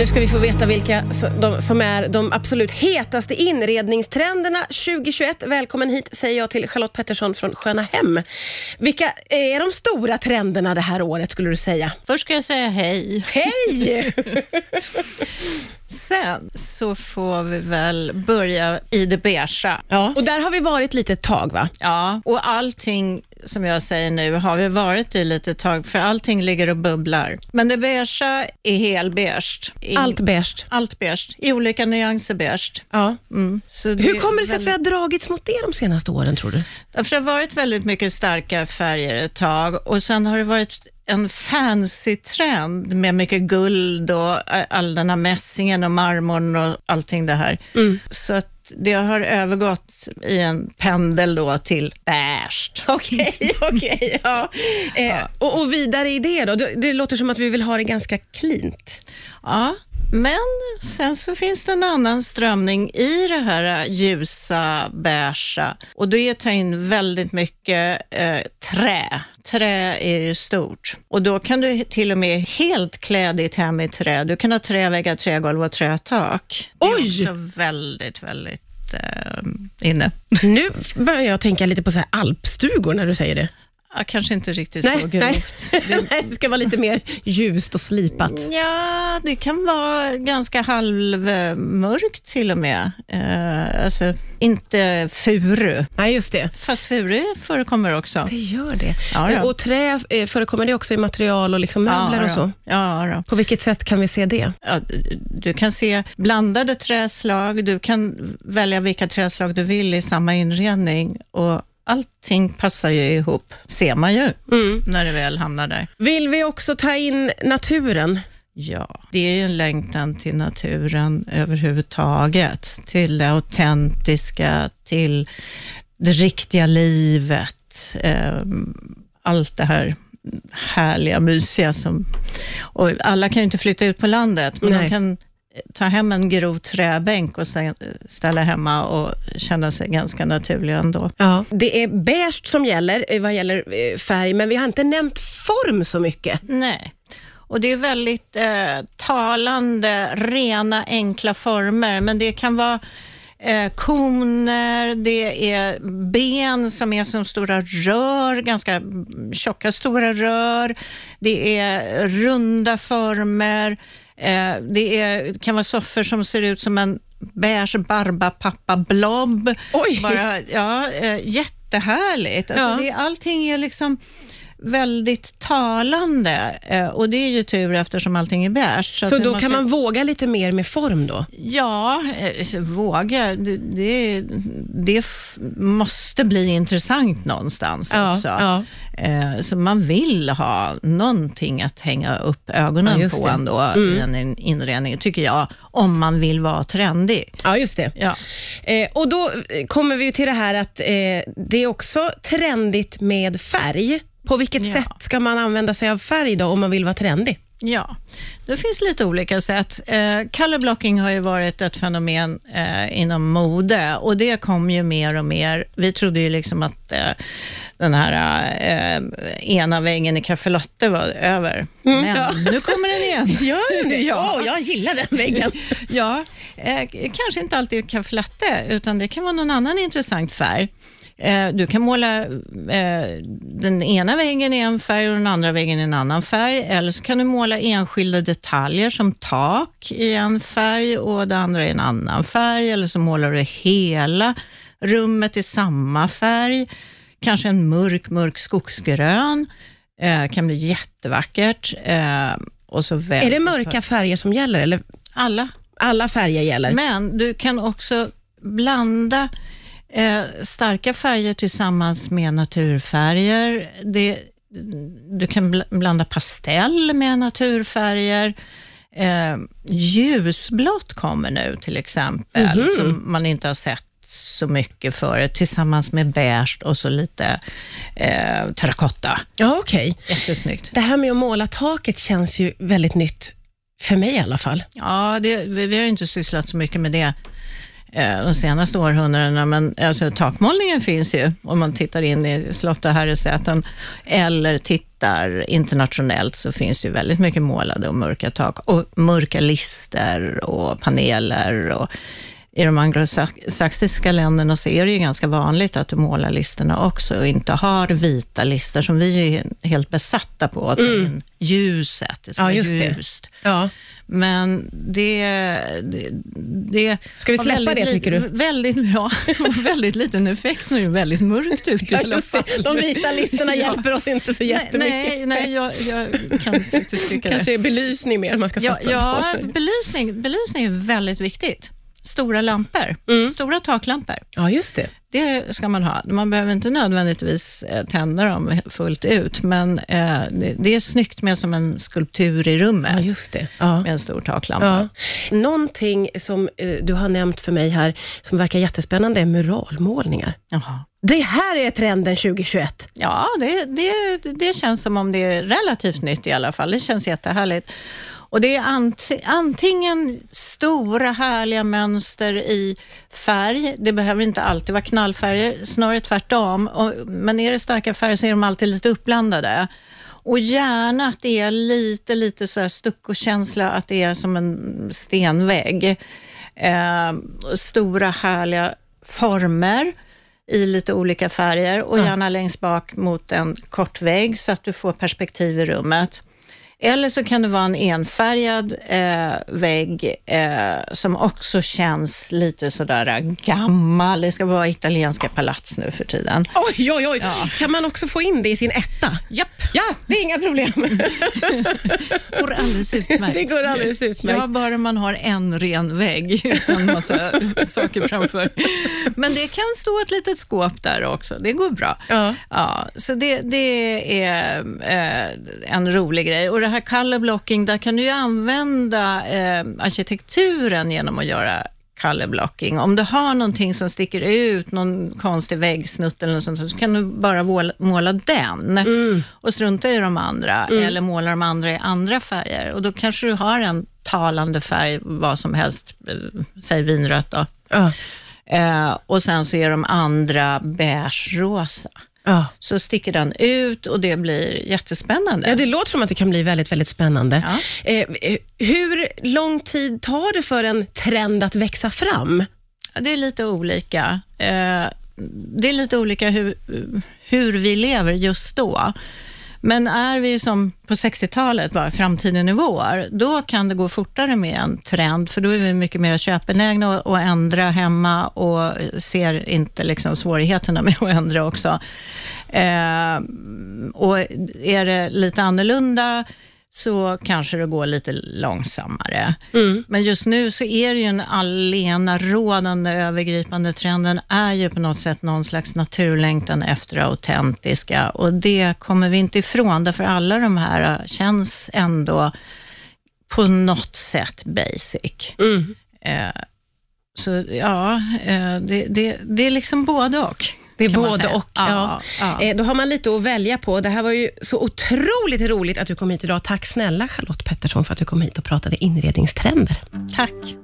Nu ska vi få veta vilka som är de absolut hetaste inredningstrenderna 2021. Välkommen hit säger jag till Charlotte Pettersson från Sköna Hem. Vilka är de stora trenderna det här året skulle du säga? Först ska jag säga hej. Hej! Sen så får vi väl börja i det beigea. ja. Och där har vi varit lite ett tag va? Ja, och allting som jag säger nu har vi varit i lite tag, för allting ligger och bubblar. Men det beigea är helbeige. Allt beige. Allt beige, i olika nyanser beige. Ja. Mm. Hur kommer det sig att vi väldigt- har dragits mot det de senaste åren tror du? För det har varit väldigt mycket starka färger ett tag och sen har det varit en fancy trend med mycket guld och eh, all den här mässingen och marmorn och allting det här. Så att det har övergått i en pendel då till beige. Okej, okej. ja. Eh, och, och vidare i det då? Det, låter som att vi vill ha det ganska cleant. Ja, men sen så finns det en annan strömning i det här ljusa beigea och det är att ta in väldigt mycket eh, trä. Trä är ju stort och då kan du till och med helt klä ditt hem i trä. Du kan ha träväggar, trägolv och trätak. Det är Oj! också väldigt, väldigt eh, inne. Nu börjar jag tänka lite på så här alpstugor när du säger det. Ja, kanske inte riktigt så nej. grovt. Nej, det ska vara lite mer ljust och slipat. Ja, det kan vara ganska halvmörkt till och med. Eh, alltså, inte furu. Nej, just det. Fast furu förekommer också. Det gör det. Ja. Och trä, eh, förekommer det också i material och liksom möbler och ja, så? Ja, då. På vilket sätt kan vi se det? Ja, du kan se blandade träslag, du kan välja vilka träslag du vill i samma inredning och allting passar ju ihop, ser man ju Mm. när det väl hamnar där. Vill vi också ta in naturen? Ja, det är ju en längtan till naturen överhuvudtaget, till det autentiska, till det riktiga livet, eh, allt det här härliga, mysiga som... Och alla kan ju inte flytta ut på landet, men Nej. de kan ta hem en grov träbänk och stä- ställa hemma och känna sig ganska naturliga ändå. Ja. Det är beige som gäller eh, vad gäller eh, färg, men vi har inte nämnt form så mycket. Nej. Och det är väldigt eh, talande, rena, enkla former, men det kan vara eh, koner, det är ben som är som stora rör, ganska tjocka stora rör. Det är runda former. Eh, det är, kan vara soffor som ser ut som en beige barbapappa-blob. Oj! Bara, ja, eh, jättehärligt. Alltså Ja. det, allting är liksom väldigt talande eh, och det är ju tur eftersom allting är beige. Så, det då måste- kan man våga lite mer med form då? Ja, eh, våga. Det, det, måste bli intressant någonstans också. ja. Eh, Så man vill ha någonting att hänga upp ögonen Ja, på det. Mm. ändå i en in- inredning, tycker jag, om man vill vara trendig. Ja, just det. Ja. Och då kommer vi till det här att det är också trendigt med färg. På vilket Ja. sätt ska man använda sig av färg då om man vill vara trendig? Ja, det finns lite olika sätt. Eh, color blocking har ju varit ett fenomen eh, inom mode och det kom ju mer och mer. Vi trodde ju liksom att eh, den här eh, ena väggen i Café Lotte var över, men ja. nu kommer den igen. Gör den det? Ja, jag gillar den väggen. Ja, eh, kanske inte alltid Café Latte, utan det kan vara någon annan intressant färg. Eh, du kan måla eh, den ena väggen i en färg och den andra väggen i en annan färg, eller så kan du måla enskilda detaljer som tak i en färg och det andra i en annan färg, eller så målar du hela rummet i samma färg. Kanske en mörk, mörk skogsgrön. Eh, kan bli jättevackert. Eh, och så Är det mörka färger som gäller eller Alla. alla färger gäller? Men du kan också blanda eh, starka färger tillsammans med naturfärger. Det, du kan bl- blanda pastell med naturfärger. Eh, ljusblått kommer nu till exempel, Mhm. som man inte har sett så mycket förut, tillsammans med beige och så lite eh, terrakotta. Ja, okej. Jättesnyggt. Det här med att måla taket känns ju väldigt nytt, för mig i alla fall. Ja, det, vi, vi har ju inte sysslat så mycket med det Eh, de senaste århundradena, men alltså, takmålningen finns ju om man tittar in i slott och herresäten, eller tittar internationellt så finns ju väldigt mycket målade och mörka tak och mörka lister och paneler och i de anglosaxiska länderna så är det ju ganska vanligt att du målar listerna också och inte har vita lister som vi är helt besatta på, att Mm. in ljuset. Det ska Ja, just det. ljust. Ja. Men det, det, det Ska vi släppa det, tycker du? Väldigt, ja, och väldigt liten effekt när det är väldigt mörkt ute i Ja, alla fall. det. De vita listorna Ja. hjälper oss inte så jättemycket. Nej, nej jag, jag kan faktiskt tycka det. Kanske är belysning mer man ska Ja, satsa ja på. belysning, belysning är väldigt viktigt. Stora lampor, Mm. stora taklampor. Ja, just det. Det ska man ha. Man behöver inte nödvändigtvis eh, tända dem fullt ut, men eh, det, det är snyggt med som en skulptur i rummet Ja, just det. Ja. med en stor taklampa. Ja. Någonting som eh, du har nämnt för mig här, som verkar jättespännande, är muralmålningar. Jaha. Det här är trenden 2021. Ja, det, det, det känns som om det är relativt nytt i alla fall. Det känns jättehärligt. Och det är ant, antingen stora härliga mönster i färg, det behöver inte alltid vara knallfärger, snarare tvärtom. Och, men är det starka färger så är de alltid lite uppblandade. Och gärna att det är lite, lite så här stuckokänsla, att det är som en stenvägg. Eh, stora härliga former i lite olika färger och gärna längst bak mot en kort vägg så att du får perspektiv i rummet. Eller så kan det vara en enfärgad eh, vägg eh, som också känns lite sådär gammal. Det ska vara italienska palats nu för tiden. Oj, oj, oj. Ja. Kan man också få in det i sin etta? Japp, Ja, det är inga problem. går alldeles utmärkt. Det går alldeles utmärkt. Ja, bara man har en ren vägg utan massa saker framför. Men det kan stå ett litet skåp där också. Det går bra. Ja. Ja, så det, det är eh, en rolig grej. Och det här color blocking, där kan du ju använda eh, arkitekturen genom att göra color blocking. Om du har någonting som sticker ut, någon konstig väggsnutt eller något sånt, så kan du bara måla, den och strunta i de andra, eller måla de andra i andra färger. Och då kanske du har en talande färg, vad som helst, eh, säg vinrött då. Ja. Eh, och sen så är de andra beige-rosa. Ja. Så sticker den ut och det blir jättespännande. Ja, det låter som att det kan bli väldigt, väldigt spännande. Ja. Eh, eh, hur lång tid tar det för en trend att växa fram? Det är lite olika. Eh, det är lite olika hur, hur vi lever just då. Men är vi som på 60-talet, bara framtiden är vår, då kan det gå fortare med en trend, för då är vi mycket mer köpbenägna att ändra hemma och ser inte liksom svårigheterna med att ändra också. Eh, och är det lite annorlunda så kanske det går lite långsammare. Men just nu så är det ju en allena rådande övergripande trenden är ju på något sätt någon slags naturlängtan efter det autentiska och det kommer vi inte ifrån, därför alla de här känns ändå på något sätt basic. Mm. Eh, så ja, eh, det, det, det är liksom både och. Det är både och. Ja. ja. Eh, Då har man lite att välja på. Det här var ju så otroligt roligt att du kom hit idag. Tack snälla Charlotte Pettersson för att du kom hit och pratade inredningstrender. Tack.